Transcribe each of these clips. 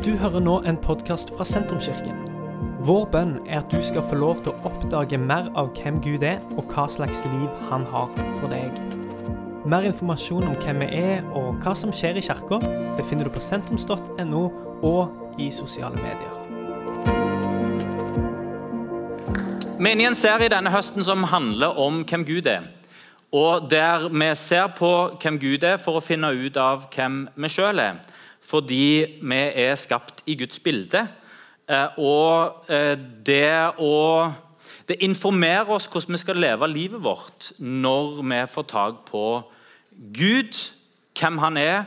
Du hører nå en podkast fra Sentrumskirken. Vår bønn er at du skal få lov til å oppdage mer av hvem Gud er, og hva slags liv han har for deg. Mer informasjon om hvem vi er og hva som skjer i kirka, befinner du på sentrums.no og i sosiale medier. Vi er i en serie denne høsten som handler om hvem Gud er. Og der vi ser på hvem Gud er for å finne ut av hvem vi sjøl er. Fordi vi er skapt i Guds bilde. Eh, Og eh, det, å, det informerer oss hvordan vi skal leve livet vårt når vi får tak på Gud, hvem han er,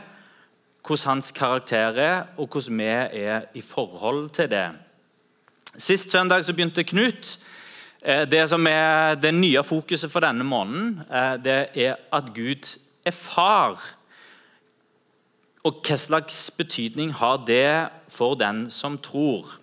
hvordan hans karakter er, og hvordan vi er i forhold til det. Sist søndag så begynte Knut. Eh, Det som er det nye fokuset for denne måneden, det er at Gud er far. Og hva slags betydning har det for den som tror?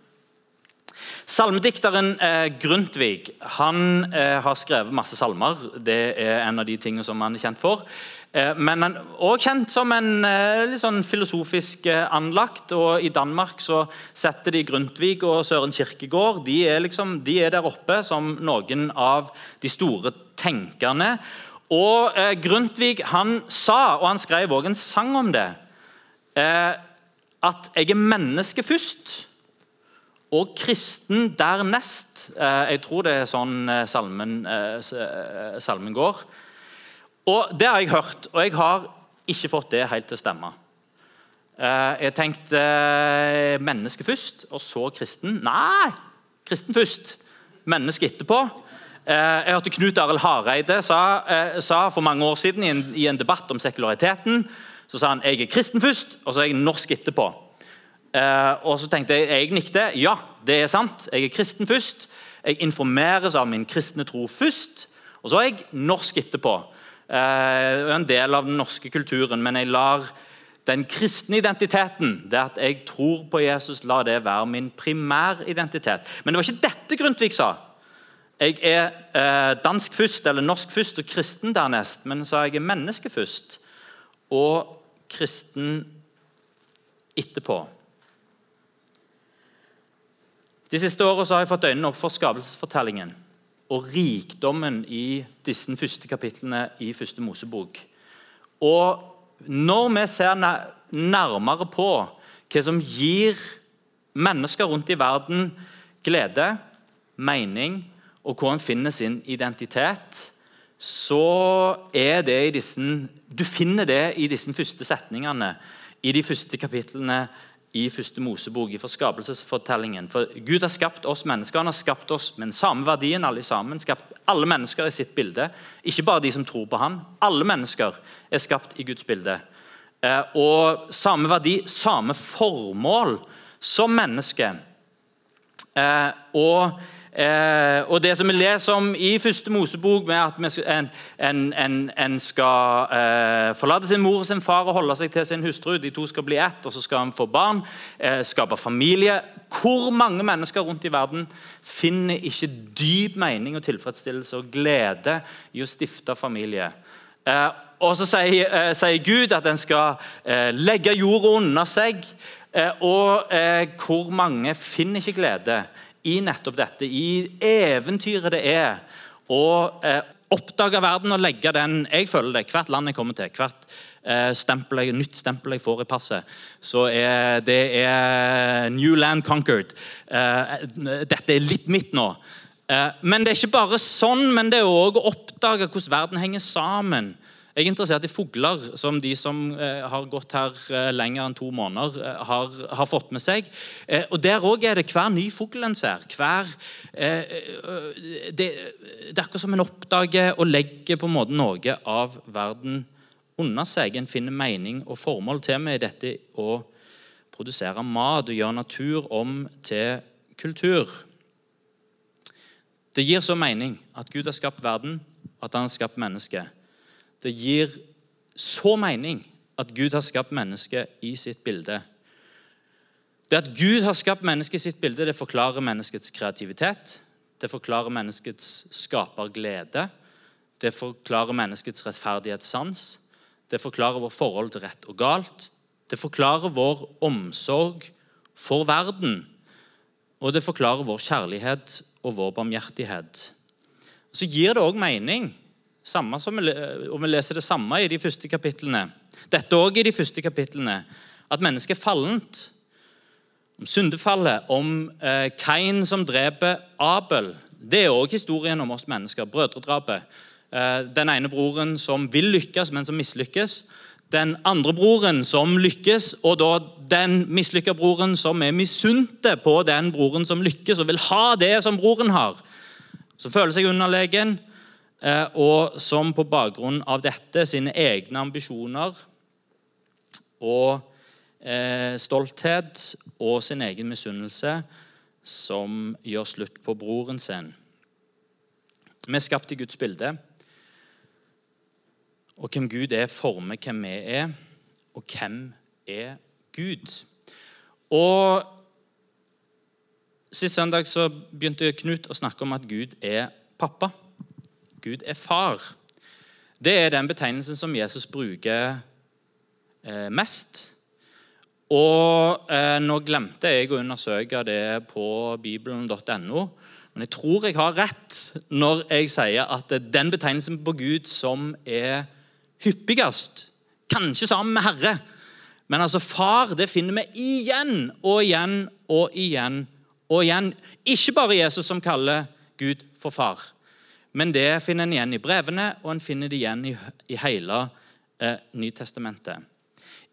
Salmedikteren eh, Grundtvig han eh, har skrevet masse salmer. Det er en av de tingene som han er kjent for. Eh, men han er også kjent som en eh, litt sånn filosofisk eh, anlagt. og I Danmark så setter de Grundtvig og Søren Kirkegård de er, liksom, de er der oppe som noen av de store tenkerne. Og eh, Grundtvig han sa, og han skrev også en sang om det, eh, at 'jeg er menneske først' og kristen dernest. Eh, Jeg tror det er sånn eh, salmen, eh, eh, salmen går. Og Det har jeg hørt, og jeg har ikke fått det helt til å stemme. Eh, Jeg tenkte menneske først, og så kristen. Nei! Kristen først, menneske etterpå. Jeg hørte Knut Arild Hareide sa, sa for mange år siden i en, i en debatt om sekulariteten så sa han jeg er kristen først, og så er jeg norsk etterpå. Eh, og så tenkte jeg, jeg nikte. Ja, det er sant. Jeg er kristen først. Jeg informeres av min kristne tro først. Og så er jeg norsk etterpå. Eh, jeg er en del av den norske kulturen, men jeg lar den kristne identiteten, det at jeg tror på Jesus, la det være min primæridentitet. Men det var ikke dette Grundtvig sa. Jeg er eh, dansk først, eller norsk først og kristen dernest. Men sa jeg er menneske først og kristen etterpå. De siste årene har jeg fått øynene opp for skapelsesfortellingen og rikdommen i disse første kapitlene i første Mosebok. Og når vi ser nærmere på hva som gir mennesker rundt i verden glede, mening, og hvor en finner sin identitet, så er det i disse Du finner det i disse første setningene i de første kapitlene i første Mosebok, i forskapelsesfortellingen. For Gud har skapt oss mennesker. Han har skapt oss med den samme verdien, alle sammen. Skapt alle mennesker i sitt bilde. Ikke bare de som tror på han. Alle mennesker er skapt i Guds bilde. Eh, og samme verdi, samme formål som menneske. Eh, og, eh, og det som vi leser om i første Mosebok, med at skal- en, en, en, skal eh, forlate sin mor og sin far og holde seg til sin hustru, de to skal bli ett, og så skal han få barn, eh, skape familie Hvor mange mennesker rundt i verden finner ikke dyp mening og tilfredsstillelse og glede i å stifte familie? Eh, og så sier, eh, sier Gud at en skal eh, legge jorda under seg. Og hvor mange finner ikke glede i nettopp dette, i eventyret det er å eh, oppdage verden og legge den Jeg føler det, hvert land jeg kommer til, hvert eh, stempel jeg, nytt stempel jeg får i passet, så er det er New Land Conquered. Eh, dette er litt mitt nå. Eh, Men det er ikke bare sånn, men det er òg å oppdage hvordan verden henger sammen. Jeg er interessert i fugler, som de som eh, har gått her eh, lenger enn to måneder, eh, har, har fått med seg. Og Der òg er det hver ny fugl en ser. Hver, det, det er akkurat som en oppdager og legger på en måte noe av verden under seg. En finner mening og formål til med dette å produsere mat og gjøre natur om til kultur. Det gir så mening at Gud har skapt verden, at han har skapt mennesket. Det gir så mening at Gud har skapt mennesket i sitt bilde. Det at Gud har skapt mennesket i sitt bilde, det forklarer menneskets kreativitet. Det forklarer menneskets skaperglede. Det forklarer menneskets rettferdighetssans. Det forklarer vårt forhold til rett og galt. Det forklarer vår omsorg for verden. Og det forklarer vår kjærlighet og vår barmhjertighet. Så gir det òg mening, samme som og vi leser det samme i de første kapitlene. Dette òg i de første kapitlene. At mennesket er fallent. Om syndefallet, om eh, Kain som dreper Abel. Det er òg historien om oss mennesker. Brødredrapet. Eh, den ene broren som vil lykkes, men som mislykkes. Den andre broren som lykkes, og da den mislykka broren som er misunte på den broren som lykkes, og vil ha det som broren har. Som føler seg underlegen, og som på bakgrunn av dette sine egne ambisjoner og eh, stolthet og sin egen misunnelse som gjør slutt på broren sin. Vi er skapt i Guds bilde. Og hvem Gud er, former hvem vi er, og hvem er Gud? Og Sist søndag så begynte Knut å snakke om at Gud er pappa. Gud er far. Det er den betegnelsen som Jesus bruker eh, mest. Og eh, Nå glemte jeg å undersøke det på bibelen.no. Men jeg tror jeg har rett når jeg sier at den betegnelsen på Gud som er hyppigst. Kanskje sammen med Herre. Men altså far det finner vi igjen og igjen og igjen og igjen. Ikke bare Jesus som kaller Gud for far, men det finner en igjen i brevene, og en finner det igjen i, i hele eh, Nytestamentet.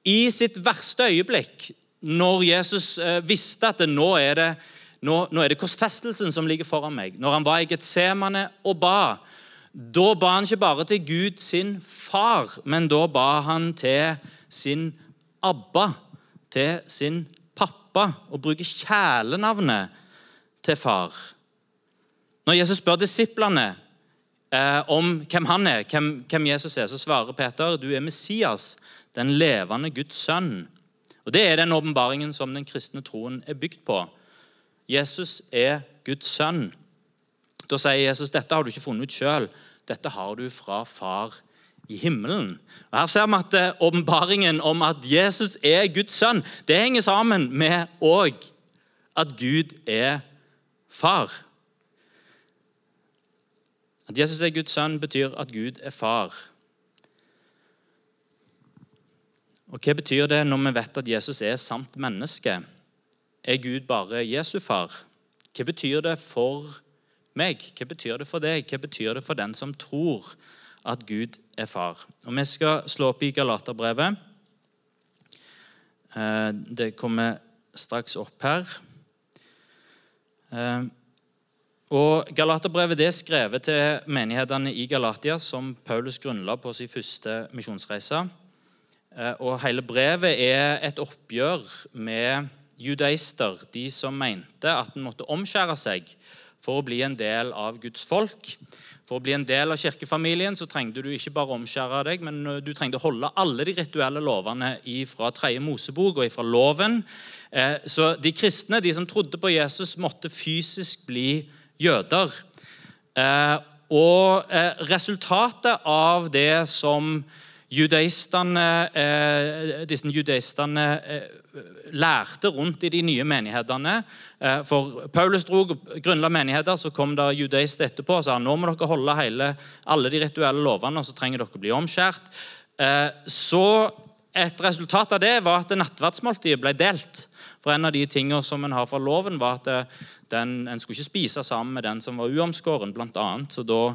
I sitt verste øyeblikk, når Jesus eh, visste at det, nå, er det, nå, nå er det korsfestelsen som ligger foran meg, når han var i Getsemane og ba, da ba han ikke bare til Gud sin far, men da ba han til sin Abba, til sin pappa, og bruker kjælenavnet til far. Når Jesus spør disiplene eh, om hvem han er, hvem, hvem, Jesus er, så svarer Peter du er Messias, den levende Guds sønn. Og Det er den åpenbaringen som den kristne troen er bygd på. Jesus er Guds sønn. Da sier Jesus dette har du ikke funnet ut sjøl, dette har du fra far i himmelen. Og Her ser vi at eh, åpenbaringen om at Jesus er Guds sønn, det henger sammen med òg at Gud er far. At Jesus er Guds sønn, betyr at Gud er far. Og Hva betyr det når vi vet at Jesus er sant menneske? Er Gud bare Jesu far? Hva betyr det for meg? Hva betyr det for deg? Hva betyr det for den som tror at Gud er far? Og Vi skal slå opp i Galaterbrevet. Eh, det kommer straks opp her. Eh, og Galaterbrevet er skrevet til menighetene i Galatia, som Paulus grunnla på sin første misjonsreise. Eh, og Hele brevet er et oppgjør med judaister, de som mente at en måtte omskjære seg for å bli en del av Guds folk. For å bli en del av kirkefamilien så trengte du ikke bare omskjære deg, men du trengte holde alle de rituelle lovene fra tredje Mosebok og fra loven. Eh, så de kristne, de som trodde på Jesus, måtte fysisk bli jøder. Eh, og eh, resultatet av det som judaistene, disse judaistene lærte rundt i de nye menighetene. Eh, for Paulus dro grunnla menigheter, så kom det judaister etterpå og sa nå må dere holde hele, alle de rituelle lovene, og så trenger dere bli omskjært. Eh, så et resultat av det var at nattverdsmåltidet ble delt. For En av de tingene som en har fra loven, var at eh, den, en skulle ikke spise sammen med den som var uomskåren. Annet. Så, da,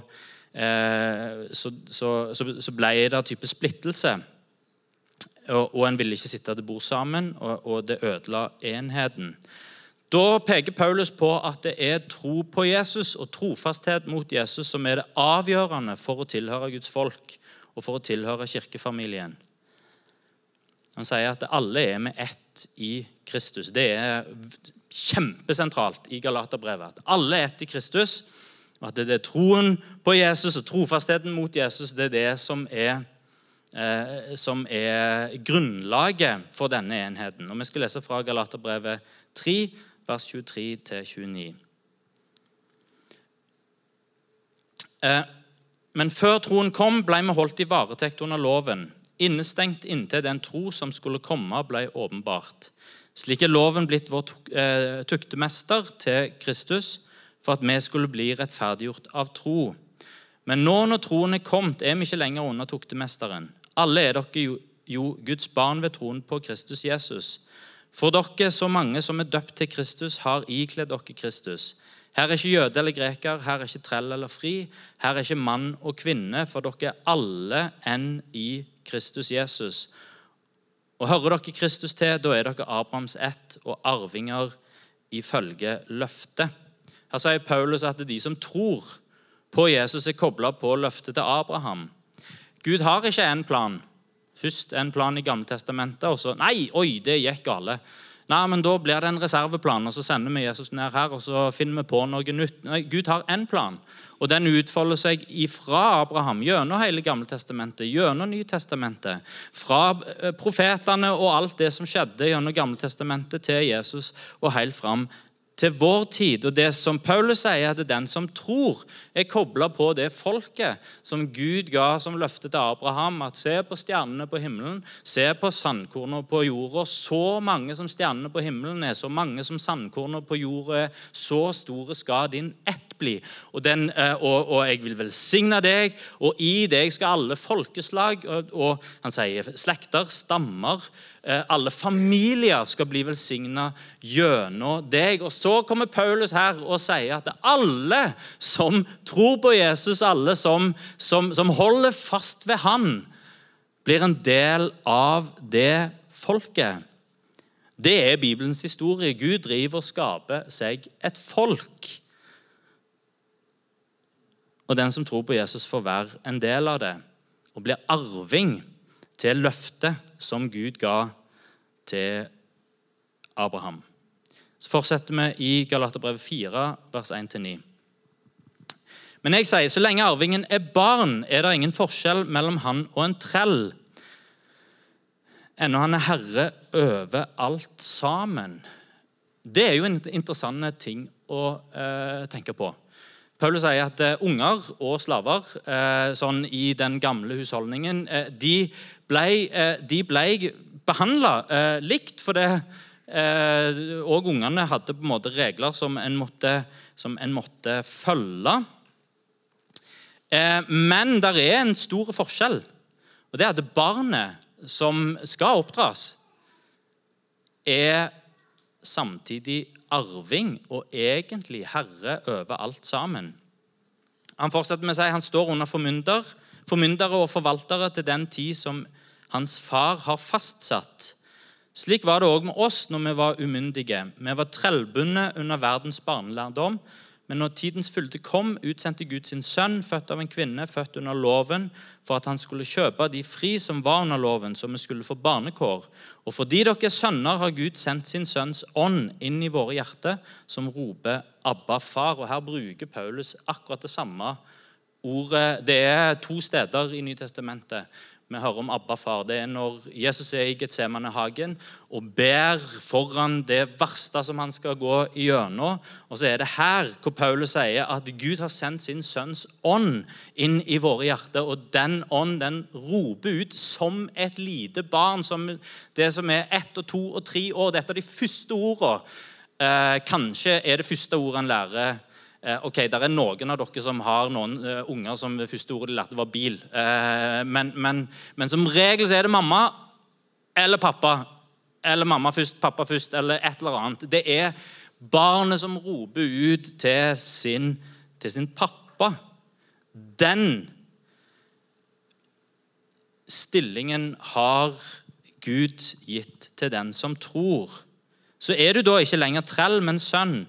eh, så, så, så, ble det en type splittelse og, og en ville ikke sitte til bord sammen, og, og det ødela enheten. Da peker Paulus på at det er tro på Jesus og trofasthet mot Jesus som er det avgjørende for å tilhøre Guds folk og for å tilhøre kirkefamilien. Han sier at alle er med ett i Kristus. Det er kjempesentralt i Galaterbrevet. At alle er ett i Kristus. og At det er troen på Jesus og trofastheten mot Jesus det er det som er eh, som er grunnlaget for denne enheten. Og Vi skal lese fra Galaterbrevet 3, vers 23-29. Eh, men før troen kom, ble vi holdt i varetekt under loven, innestengt inntil den tro som skulle komme, ble åpenbart. Slik er loven blitt vår eh, tuktemester til Kristus, for at vi skulle bli rettferdiggjort av tro. Men nå når troen er kommet, er vi ikke lenger under tuktemesteren. Alle er dere jo, jo Guds barn ved troen på Kristus Jesus. For dere, så mange som er døpt til Kristus, har ikledd dere Kristus. Her er ikke jøde eller greker, her er ikke trell eller fri, her er ikke mann og kvinne, for dere er alle enn i Kristus Jesus. Og Hører dere Kristus til, da er dere Abrahams ett og arvinger ifølge løftet. Her sier Paulus at de som tror på Jesus, er kobla på løftet til Abraham. Gud har ikke en plan. Først en plan i Gammeltestamentet, og så Nei, oi, det gikk gale. Nei, men Da blir det en reserveplan, og så sender vi Jesus ned her og så finner vi på noe nytt. Nei, Gud har én plan, og den utfolder seg ifra Abraham, gjennom hele Gammeltestamentet, gjennom Nytestamentet, fra eh, profetene og alt det som skjedde gjennom Gammeltestamentet til Jesus og helt fram til vår tid. Og det som Paulus sier, at den som tror, er kobla på det folket som Gud ga som løfte til Abraham. At se på stjernene på himmelen, se på sandkornene på jorda. Så mange som stjernene på himmelen er, så mange som sandkornene på jorda er, så store skal din ett bli. Og, den, eh, og, og, jeg vil velsigne deg, og i deg skal alle folkeslag og, og han sier slekter, stammer alle familier skal bli velsigna gjennom deg. Og Så kommer Paulus her og sier at alle som tror på Jesus, alle som, som, som holder fast ved han, blir en del av det folket. Det er Bibelens historie. Gud driver og skaper seg et folk. Og den som tror på Jesus, får være en del av det og blir arving til løftet som Gud ga til Abraham. Så fortsetter vi i Galaterbrevet 4, vers 1-9. Men jeg sier, så lenge arvingen er barn, er det ingen forskjell mellom han og en trell. Ennå han er herre over alt sammen. Det er jo en interessant ting å eh, tenke på. Paulus sier at uh, unger og slaver uh, sånn i den gamle husholdningen uh, de ble, de ble behandla likt. For det og ungene hadde på en måte regler som en måtte, som en måtte følge. Men det er en stor forskjell. Og det er at barnet som skal oppdras, er samtidig arving og egentlig herre over alt sammen. Han fortsetter med å si han står under formynder, formyndere og forvaltere til den tid som hans far har fastsatt. Slik var det òg med oss når vi var umyndige. Vi var trellbundet under verdens barnelærdom. Men når tidens fylde kom, utsendte Gud sin sønn, født av en kvinne, født under loven, for at han skulle kjøpe de fri som var under loven, så vi skulle få barnekår. Og fordi dere er sønner, har Gud sendt sin sønns ånd inn i våre hjerter, som roper 'Abba, far'. Og Her bruker Paulus akkurat det samme ordet. Det er to steder i Nytestamentet vi hører om Abba far, det er når Jesus er i Getsemanehagen og ber foran det verste som han skal gå gjennom. Og så er det her hvor Paulus sier at Gud har sendt sin sønns ånd inn i våre hjerter. Og den ånd den roper ut som et lite barn, som det som er ett og to og tre år. Dette er de første ordene. Eh, kanskje er det første ordet han lærer ok, Det er noen av dere som har noen uh, unger som første ordet de lærte, var bil. Uh, men, men, men, som regel så er det mamma eller pappa. Eller mamma først, pappa først, eller et eller annet. Det er barnet som roper ut til sin, til sin pappa. Den stillingen har Gud gitt til den som tror. Så er du da ikke lenger trell, men sønn.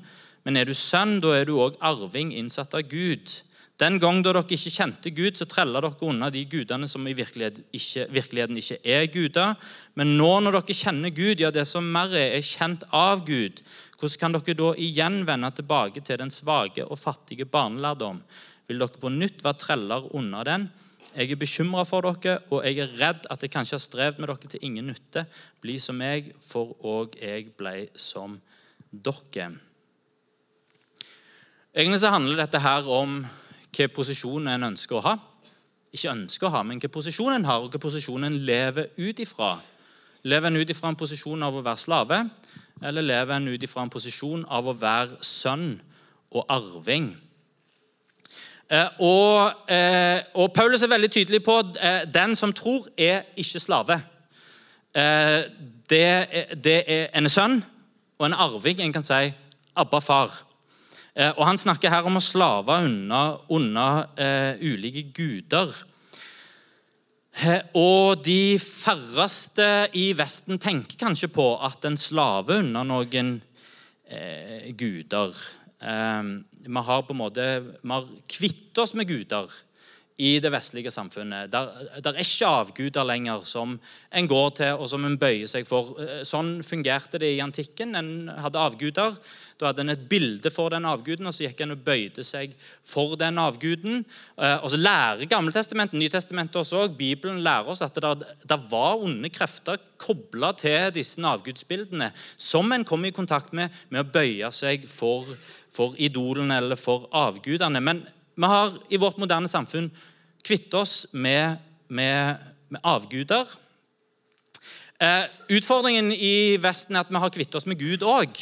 Men er du sønn, da er du òg arving innsatt av Gud. Den gang da dere ikke kjente Gud, så trella dere unna de gudene som i virkeligheten ikke, virkeligheten ikke er guder. Men nå når dere kjenner Gud, ja, det som mer er, er kjent av Gud, hvordan kan dere da igjen vende tilbake til den svake og fattige barnelærdom? Vil dere på nytt være treller unna den? Jeg er bekymra for dere, og jeg er redd at jeg kanskje har strevd med dere til ingen nytte. Bli som meg, for òg jeg ble som dere. Egentlig så handler dette her om hvilken posisjon en ønsker å ha ikke ønsker å ha, men hvilken posisjon en har, og hvilken posisjon en lever ut ifra. Lever en ut ifra en posisjon av å være slave, eller lever en ut ifra en posisjon av å være sønn og arving? Eh, og, eh, og, Paulus er veldig tydelig på at eh, den som tror, er ikke slave. Det, er, det er en sønn og en arving. En kan si Abba, far. Eh, og Han snakker her om å slave unna, eh, ulike guder. Eh, og de færreste i Vesten tenker kanskje på at en slave unna noen guder. Vi har på en måte, vi kvitt oss med guder i det vestlige samfunnet. Der, er ikke avguder lenger som en går til og som en bøyer seg for. Eh, sånn fungerte det i antikken. En hadde avguder. Da hadde en et bilde for den avguden, og så gikk en og bøyde seg for den avguden. Eh, og så lærer Gammeltestamentet, Nytestamentet også, Bibelen lærer oss at det, det var onde krefter kobla til disse avgudsbildene, som en kom i kontakt med med å bøye seg for, for idolene eller for avgudene. Men vi har i vårt moderne samfunn kvittet oss med, med, med avguder. Eh, utfordringen i Vesten er at vi har kvittet oss med Gud òg.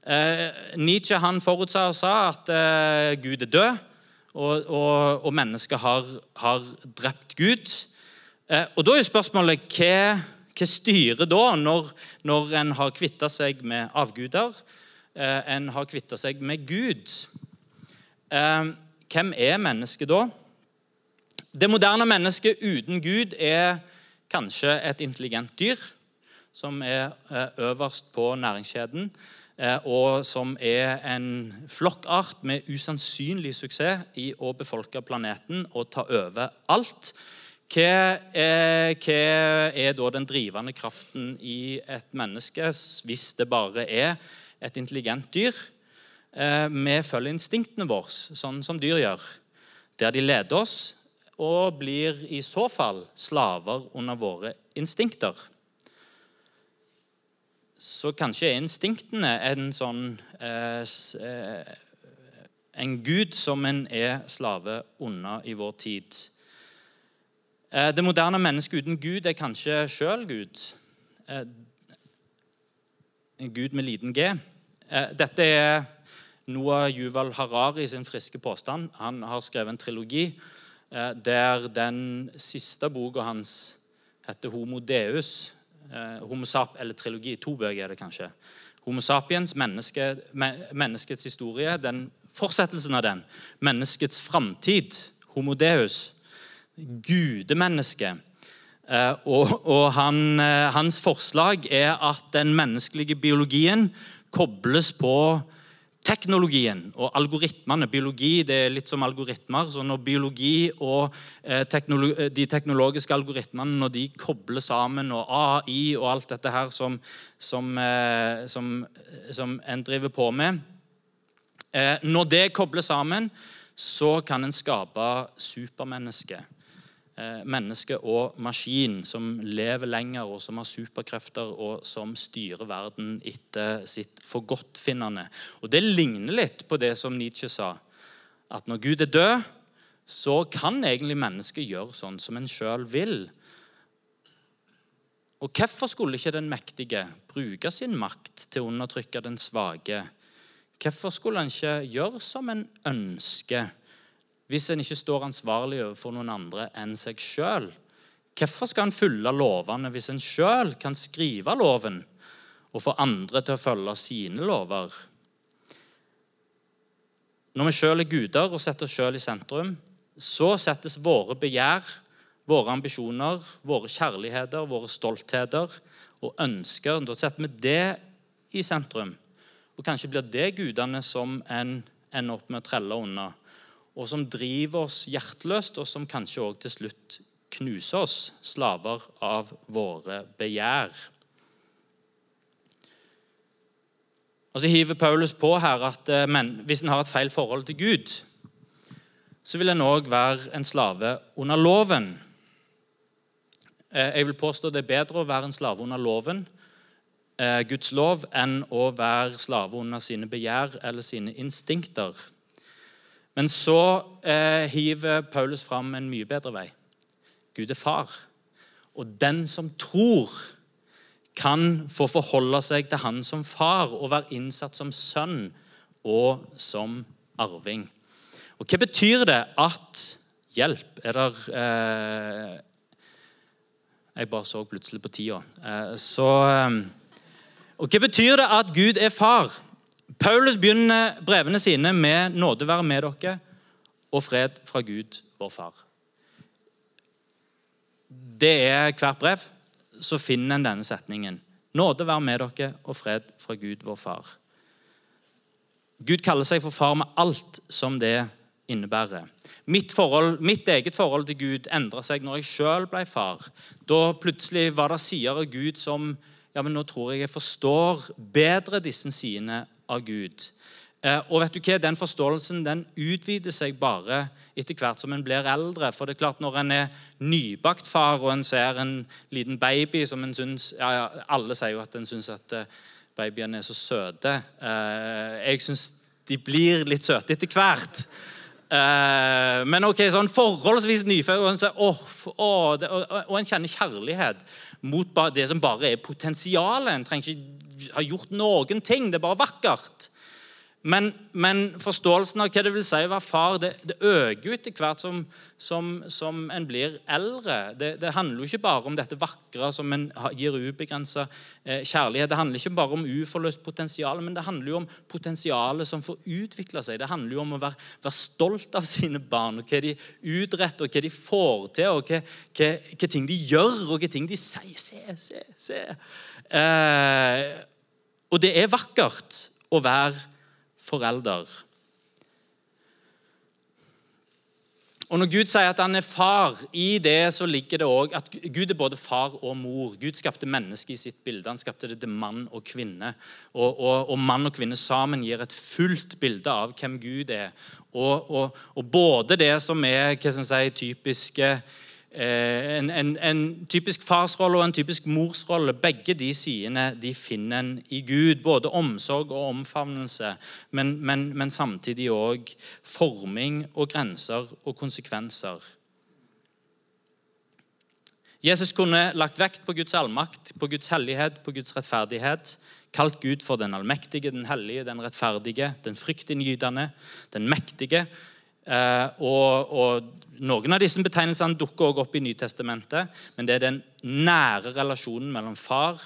Eh, Nietzsche han forutsa og sa at eh, Gud er død, og, og, og mennesket har, har, drept Gud. Eh, og Da er spørsmålet hva, hva styrer da, når, når en har kvitta seg med avguder? Eh, en har kvitta seg med Gud. Hvem er mennesket da? Det moderne mennesket uten Gud er kanskje et intelligent dyr som er eh, øverst på næringskjeden, eh, og som er en flokkart med usannsynlig suksess i å befolke planeten og ta over alt. Hva er, hva er, da den drivende kraften i et menneske, hvis det bare er et intelligent dyr? Eh, vi følger instinktene våre, sånn som dyr gjør. Der de leder oss, og blir i så fall slaver under våre instinkter. Så kanskje er instinktene en sånn eh, eh, En gud som en er slave under i vår tid. Det moderne mennesket uten Gud er kanskje sjøl Gud. En Gud med liten g. Eh, dette er Noah Yuval Harari sin friske påstand. Han har skrevet en trilogi eh, der den siste boka hans heter Homo Deus. Eh, Homo sap, eller trilogi. To bøker er det kanskje. Homo sapiens, menneske, menneskets historie. den Fortsettelsen av den. Menneskets framtid. Homo Deus. Gudemenneske. Eh, og, og han, hans forslag er at den menneskelige biologien kobles på teknologien og algoritmene. Biologi det er litt som algoritmer. så Når biologi og eh, teknolo de teknologiske algoritmene når de kobler sammen, og AI og alt dette her som, som, eh, som, som en driver på med eh, Når det kobler sammen, så kan en skape supermennesket. Eh, menneske og maskin som lever lenger, og som har superkrefter, og som styrer verden etter sitt forgodtfinnende. Og Det ligner litt på det som Nietzsche sa, at når Gud er død, så kan egentlig mennesket gjøre sånn som en sjøl vil. Og Hvorfor skulle ikke den mektige bruke sin makt til å undertrykke den svake? Hvorfor skulle han ikke gjøre som en ønsker? Hvis en ikke står ansvarlig overfor noen andre enn seg sjøl? Hvorfor skal en følge lovene hvis en sjøl kan skrive loven og få andre til å følge sine lover? Når vi sjøl er guder og setter oss sjøl i sentrum, så settes våre begjær, våre ambisjoner, våre kjærligheter, våre stoltheter og ønsker Da setter vi det i sentrum. Og kanskje blir det gudene som en ender opp med å trelle unna og som driver oss hjerteløst, og som kanskje òg til slutt knuser oss, slaver av våre begjær. Og Så hiver Paulus på her at eh, men, hvis en har et feil forhold til Gud, så vil en òg være en slave under loven. Eh, jeg vil påstå det er bedre å være en slave under loven, eh, Guds lov, enn å være slave under sine begjær eller sine instinkter. Men så eh, hiver Paulus fram en mye bedre vei. Gud er far. Og den som tror, kan få forholde seg til han som far og være innsatt som sønn og som arving. Og Hva betyr det at Hjelp, er der eh, Jeg bare så plutselig på tida. Eh, så eh, Og hva betyr det at Gud er far? Paulus begynner brevene sine med 'Nåde være med dere' og 'fred fra Gud, vår far'. Det er hvert brev. Så finner en denne setningen. Nåde være med dere og fred fra Gud, vår far. Gud kaller seg for far med alt som det innebærer. Mitt, forhold, mitt eget forhold til Gud endra seg når jeg sjøl ble far. Da plutselig var det sider av Gud som ja, men nå tror jeg jeg forstår bedre disse sidene av Gud. Eh, og vet du hva? Den forståelsen den utvider seg bare etter hvert som en blir eldre. For det er klart Når en er nybakt far og en ser en liten baby som en syns ja, Alle sier jo at en syns at uh, babyene er så søte. Uh, jeg syns de blir litt søte etter hvert. Men ok, sånn forholdsvis nyfødt, og, oh, og, og, en kjenner kjærlighet mot det som bare er potensialet. En trenger ikke ha gjort noen ting. Det er bare vakkert. Men, men, forståelsen av hva det vil si å være far, det, det øker etter hvert som, som, som, en blir eldre. Det, det, handler jo ikke bare om dette vakre som en gir ubegrensa eh, kjærlighet. Det handler ikke bare om uforløst potensial, men det handler jo om potensialet som får utvikle seg. Det handler jo om å være, være stolt av sine barn, og hva de utretter, og hva de får til, og hva, hva, hva ting de gjør, og hva ting de sier. Se, se, se. Eh, og det er vakkert å være forelder. Og Når Gud sier at han er far, i det så ligger det òg at Gud er både far og mor. Gud skapte mennesket i sitt bilde. Han skapte det til mann og kvinne. Og, og, og mann og kvinne sammen gir et fullt bilde av hvem Gud er. Og, og både det som er hva skal si, typiske en, en, en, typisk farsrolle og en typisk morsrolle. Begge de sidene de finner en i Gud. Både omsorg og omfavnelse, men, men, men samtidig òg forming og grenser og konsekvenser. Jesus kunne lagt vekt på Guds allmakt, på Guds hellighet, på Guds rettferdighet. Kalt Gud for den allmektige, den hellige, den rettferdige, den fryktinngytende, den mektige. Eh, og, og, Noen av disse betegnelsene dukker også opp i Nytestamentet, men det er den nære relasjonen mellom far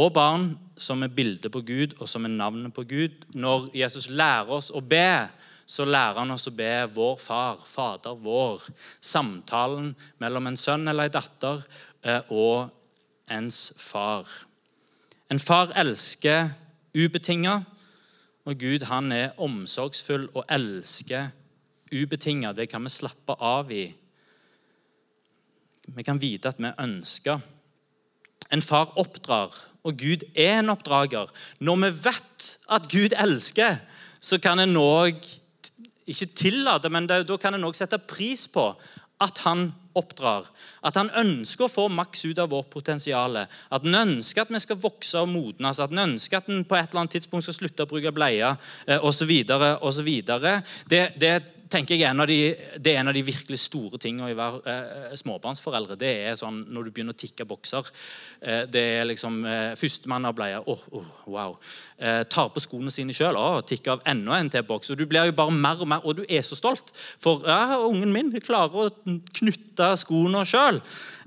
og barn som er bildet på Gud, og som er navnet på Gud. Når Jesus lærer oss å be, så lærer han oss å be vår far, Fader vår. Samtalen mellom en sønn eller en datter eh, og ens far. En far elsker ubetinga, og Gud han er omsorgsfull og elsker ubetinga. Det kan vi slappe av i. Vi kan vite at vi ønsker. En far oppdrar, og Gud er en oppdrager. Når vi vet at Gud elsker, så kan en òg ikke tillate, men da kan en òg sette pris på at han oppdrar. At han ønsker å få maks ut av vårt potensial. At han ønsker at vi skal vokse og modnes. At han ønsker at han på et eller annet tidspunkt skal slutte å bruke bleier osv. Det, det tenker jeg de, det er en av de virkelig store tingene å være eh, småbarnsforeldre. Det er sånn når du begynner å tikke bokser. Eh, det er liksom eh, Førstemann av bleia. Oh, oh, wow. Eh, tar på skoene sine sjøl. Oh, tikker av enda en T-boks. Og du blir jo bare mer og mer, og du er så stolt. For ja, ungen min klarer å knytte skoene sjøl.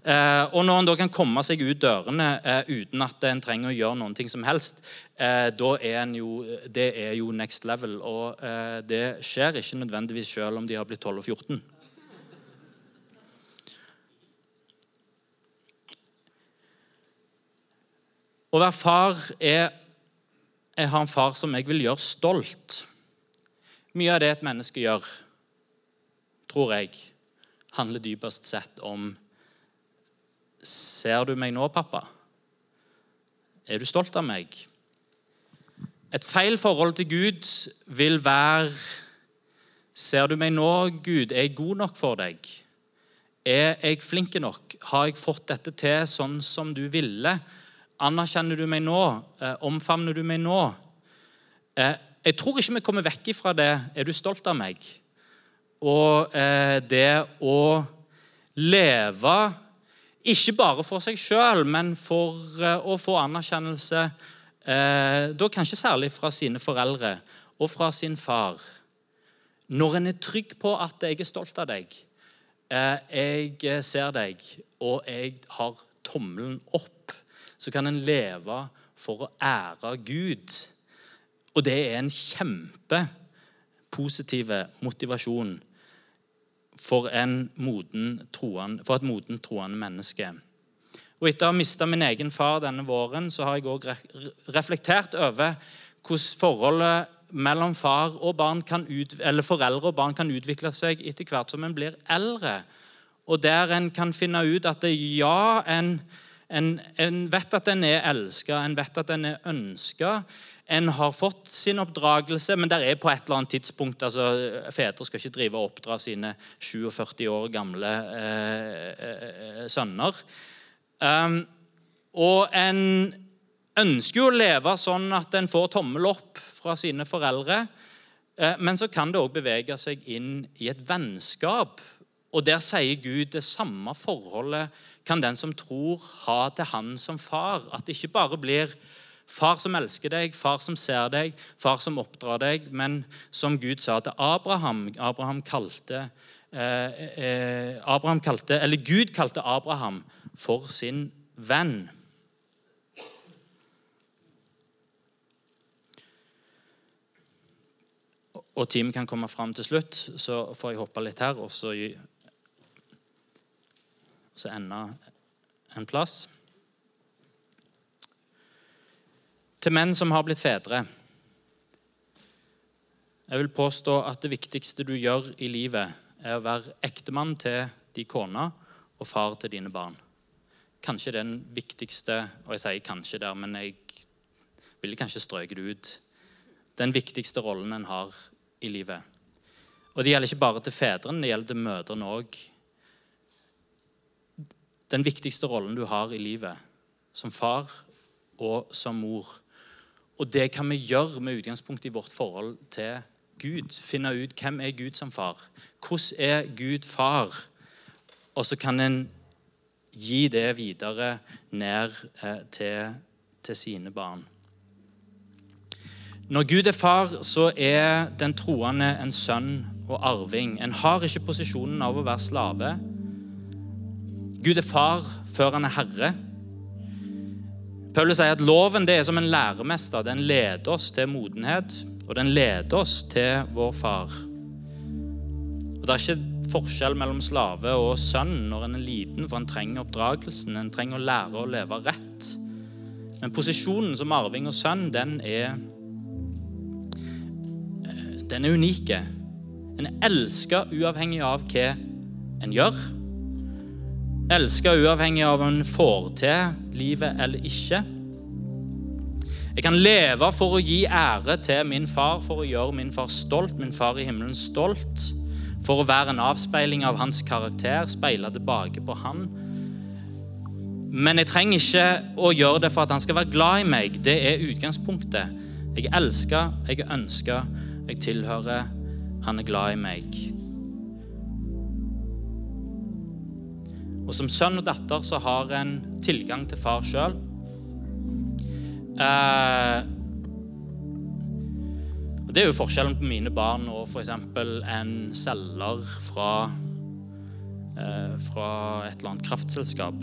Eh, og når en da kan komme seg ut dørene eh, uten at en trenger å gjøre noen ting som helst, eh, da er en jo, det er jo next level. Og det skjer ikke nødvendigvis selv om de har blitt 12 og 14. Å være far er Jeg har en far som jeg vil gjøre stolt. Mye av det et menneske gjør, tror jeg, handler dypest sett om Ser du meg nå, pappa? Er du stolt av meg? Et feil forhold til Gud vil være Ser du meg nå, Gud? Er jeg god nok for deg? Er jeg flink nok? Har jeg fått dette til sånn som du ville? Anerkjenner du meg nå? Eh, omfavner du meg nå? Eh, Jeg tror ikke vi kommer vekk ifra det 'er du stolt av meg?' Og eh, det å leve ikke bare for seg sjøl, men for eh, å få anerkjennelse, eh, da kanskje særlig fra sine foreldre og fra sin far. Når en er trygg på at 'jeg er stolt av deg', eh, 'jeg ser deg', og 'jeg har tommelen opp', så kan en leve for å ære Gud. Og det er en kjempepositiv motivasjon for, moden troen, for et modent troende menneske. Og Etter å ha mista min egen far denne våren, så har jeg òg reflektert over hvordan forholdet mellom far og barn kan ut, eller foreldre og barn kan utvikle seg etter hvert som en blir eldre. Og der en kan finne ut at det, ja, en, en, en vet at en er elska, en vet at en er ønska, en har fått sin oppdragelse, men der er på et eller annet tidspunkt altså Fedre skal ikke drive og oppdra sine 47 år gamle eh, eh, sønner. Um, og en ønsker jo å leve sånn at en får tommel opp fra sine foreldre. Eh, men så kan det òg bevege seg inn i et vennskap. Og der sier Gud det samme forholdet kan den som tror, ha til han som far. At det ikke bare blir Far som elsker deg, far som ser deg, far som oppdrar deg. Men som Gud sa til Abraham Abraham kalte, eh, eh, Abraham kalte Eller Gud kalte Abraham for sin venn. Og teamet kan komme fram til slutt, så får jeg hoppe litt her og så, så ende en plass. Til menn som har blitt fedre. Jeg vil påstå at det viktigste du gjør i livet, er å være ektemann til de kona og far til dine barn. Kanskje den viktigste Og jeg sier kanskje der, men jeg ville kanskje strøket det ut. Den viktigste rollen en har i livet. Og det gjelder ikke bare til fedrene, det gjelder til mødrene òg. Den viktigste rollen du har i livet, som far og som mor, og det kan vi gjøre med utgangspunkt i vårt forhold til Gud. Finne ut hvem er Gud som far. Hvordan er Gud far? Og så kan en gi det videre ned eh, til, til sine barn. Når Gud er far, så er den troende en sønn og arving. En har ikke posisjonen av å være slave. Gud er far før han er herre. Paulus sier at loven det er som en læremester. Den leder oss til modenhet, og den leder oss til vår far. Og Det er ikke forskjell mellom slave og sønn når en er liten, for en trenger oppdragelsen. En trenger å lære å leve rett. Men posisjonen som arving og sønn, den er Den er unike. En er elska uavhengig av hva en gjør. Elsker uavhengig av om en får til livet eller ikke. Jeg kan leve for å gi ære til min far, for å gjøre min far stolt, min far i himmelen stolt. For å være en avspeiling av hans karakter, speile tilbake på han. Men jeg trenger ikke å gjøre det for at han skal være glad i meg. Det er utgangspunktet. Jeg elsker, jeg ønsker, jeg tilhører. Han er glad i meg. Og Som sønn og datter så har en tilgang til far sjøl. Eh, det er jo forskjellen på mine barn og f.eks. en selger fra, eh, fra et eller annet kraftselskap.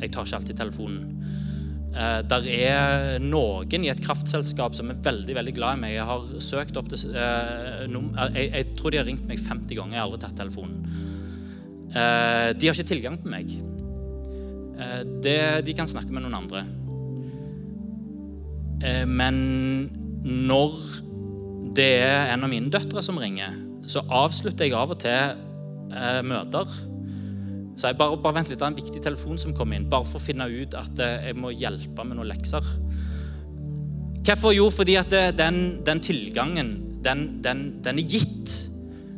Jeg tar ikke alltid telefonen. Eh, der er noen i et kraftselskap som er veldig veldig glad i meg. Jeg har søkt opp til, eh, jeg, jeg, tror de har ringt meg 50 ganger. Jeg har aldri tatt telefonen. Eh, de har ikke tilgang på meg. Eh, de kan snakke med noen andre. Eh, men når det er en av mine døtre som ringer, så avslutter jeg av og til møter. Så jeg bare, bare vent litt, det er en viktig telefon som kommer inn, bare for å finne ut at jeg må hjelpe med noen lekser. Hvorfor? Jo, fordi at den, den tilgangen, den, den, den, er gitt.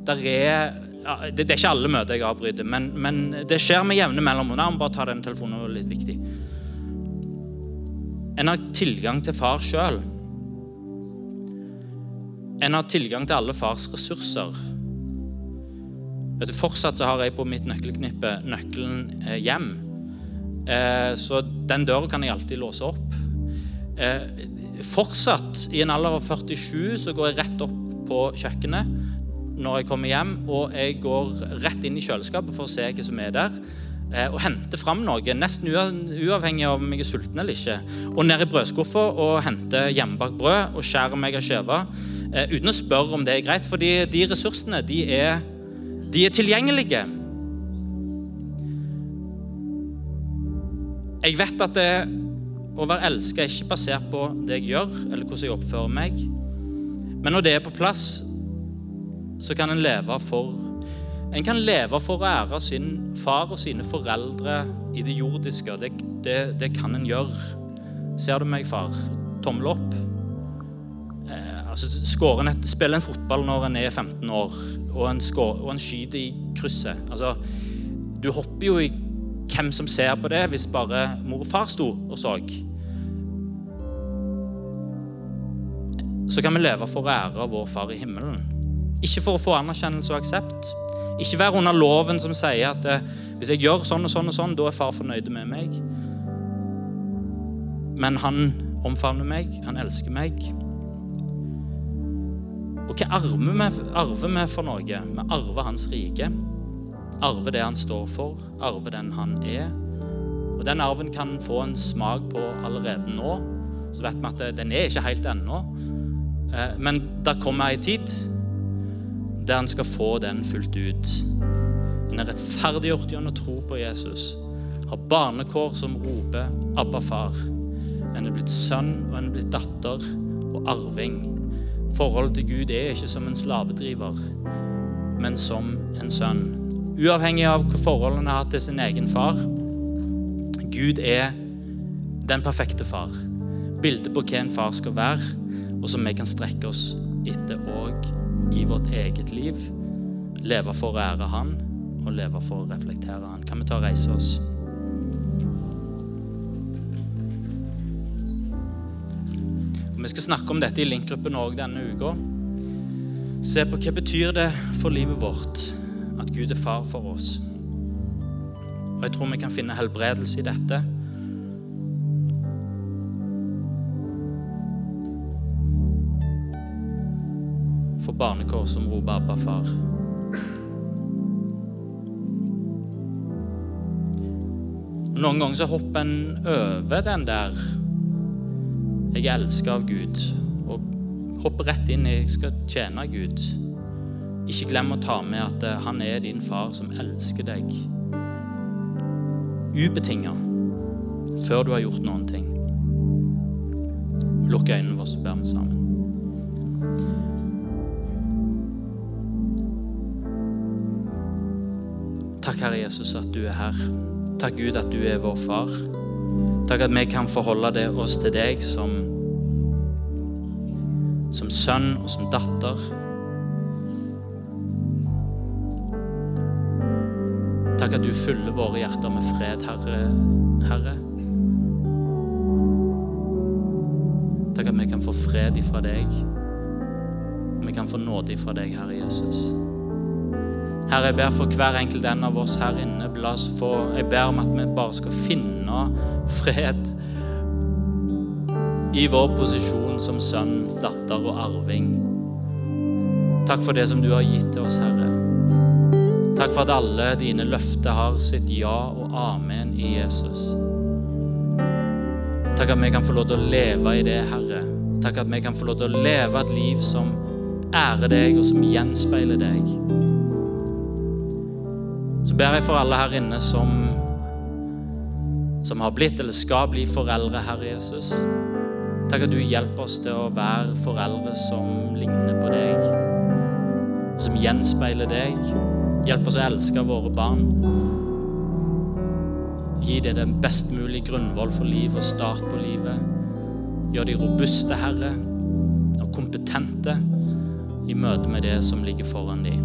Der er det, det, er ikke alle møter jeg avbryter, men, men det skjer med jevne mellomrom. Jeg bare ta den telefonen, det er litt viktig. En har tilgang til far sjøl. En har tilgang til alle fars ressurser. Vet du, Fortsatt så har jeg på mitt nøkkelknippe nøkkelen eh, hjem. Eh, så den døra kan jeg alltid låse opp. Eh, fortsatt, i en alder av 47, så går jeg rett opp på kjøkkenet når jeg kommer hjem, og jeg går rett inn i kjøleskapet for å se hva som er der. Eh, og henter fram noe, nesten uavhengig av om jeg er sulten eller ikke. Og ned i brødskuffa og henter hjemmebakt brød og skjærer meg av skive. Eh, uten å spørre om det er greit, for de ressursene de er, de er tilgjengelige. Jeg vet at det, å være elska er ikke basert på det jeg gjør, eller hvordan jeg oppfører meg. Men når det er på plass, så kan en leve for En kan leve for å ære sin far og sine foreldre i det jordiske. Det, det, det kan en gjøre. Ser du meg, far? Tommel opp. Eh, altså, en et, Spiller en fotball når en er 15 år, og en, skår, og en skyter i krysset. Altså, du hopper jo i hvem som ser på det, hvis bare mor og far sto og så. Så kan vi leve for å ære vår far i himmelen. Ikke for å få anerkjennelse og aksept. Ikke være under loven som sier at eh, hvis jeg gjør sånn og sånn, og sånn, da er far fornøyd med meg. Men han omfavner meg, han elsker meg. Og hva arver vi, arver vi for noe? Vi arver hans rike. Arver det han står for, arver den han er. Og Den arven kan få en smak på allerede nå. Så vet vi at den er ikke helt ennå. Eh, men det kommer ei tid der han skal få den fullt ut. En er rettferdiggjort gjennom tro på Jesus. Har barnekår som roper 'Abba, far'. En er blitt sønn, og en er blitt datter og arving. Forholdet til Gud er ikke som en slavedriver, men som en sønn. Uavhengig av hva forholdene har hatt til sin egen far. Gud er den perfekte far. Bildet på hva en far skal være, og som vi kan strekke oss etter òg i vårt eget liv. Leve for å ære Han og leve for å reflektere Han. Kan vi ta og reise oss? Og vi skal snakke om dette i Link-gruppen òg denne uka. Se på hva betyr det for livet vårt at Gud er far for oss. Og jeg tror vi kan finne helbredelse i dette. Barnekår som roper 'Abba, far'. Noen ganger så hopper en over den der 'jeg er elska av Gud', og hopper rett inn i 'jeg skal tjene Gud'. Ikke glem å ta med at eh, han er din far som elsker deg. Ubetinga. Før du har gjort noen ting. Lukk øynene våre, så ber vi sammen. Takk, Herre Jesus, at du er her. Takk, Gud, at du er vår far. Takk at vi kan forholde det oss til deg som, som sønn og som datter. Takk at du fyller våre hjerter med fred, Herre. Herre. Takk at vi kan få fred ifra deg. Vi kan få nåde ifra deg, Herre Jesus. Herre, jeg ber for hver enkelt en av oss her inne. Jeg ber om at vi bare skal finne fred i vår posisjon som sønn, datter og arving. Takk for det som du har gitt til oss, Herre. Takk for at alle dine løfter har sitt ja og amen i Jesus. Takk at vi kan få lov til å leve i det, Herre. Takk at vi kan få lov til å leve et liv som ærer deg, og som gjenspeiler deg. Så ber jeg for alle her inne som, som har blitt eller skal bli foreldre, Herre Jesus. Takk at du hjelper oss til å være foreldre som ligner på deg, og som gjenspeiler deg. Hjelp oss å elske våre barn. Gi dem den best mulige grunnvoll for liv og start på livet. Gjør de robuste, Herre, og kompetente i møte med det som ligger foran dem.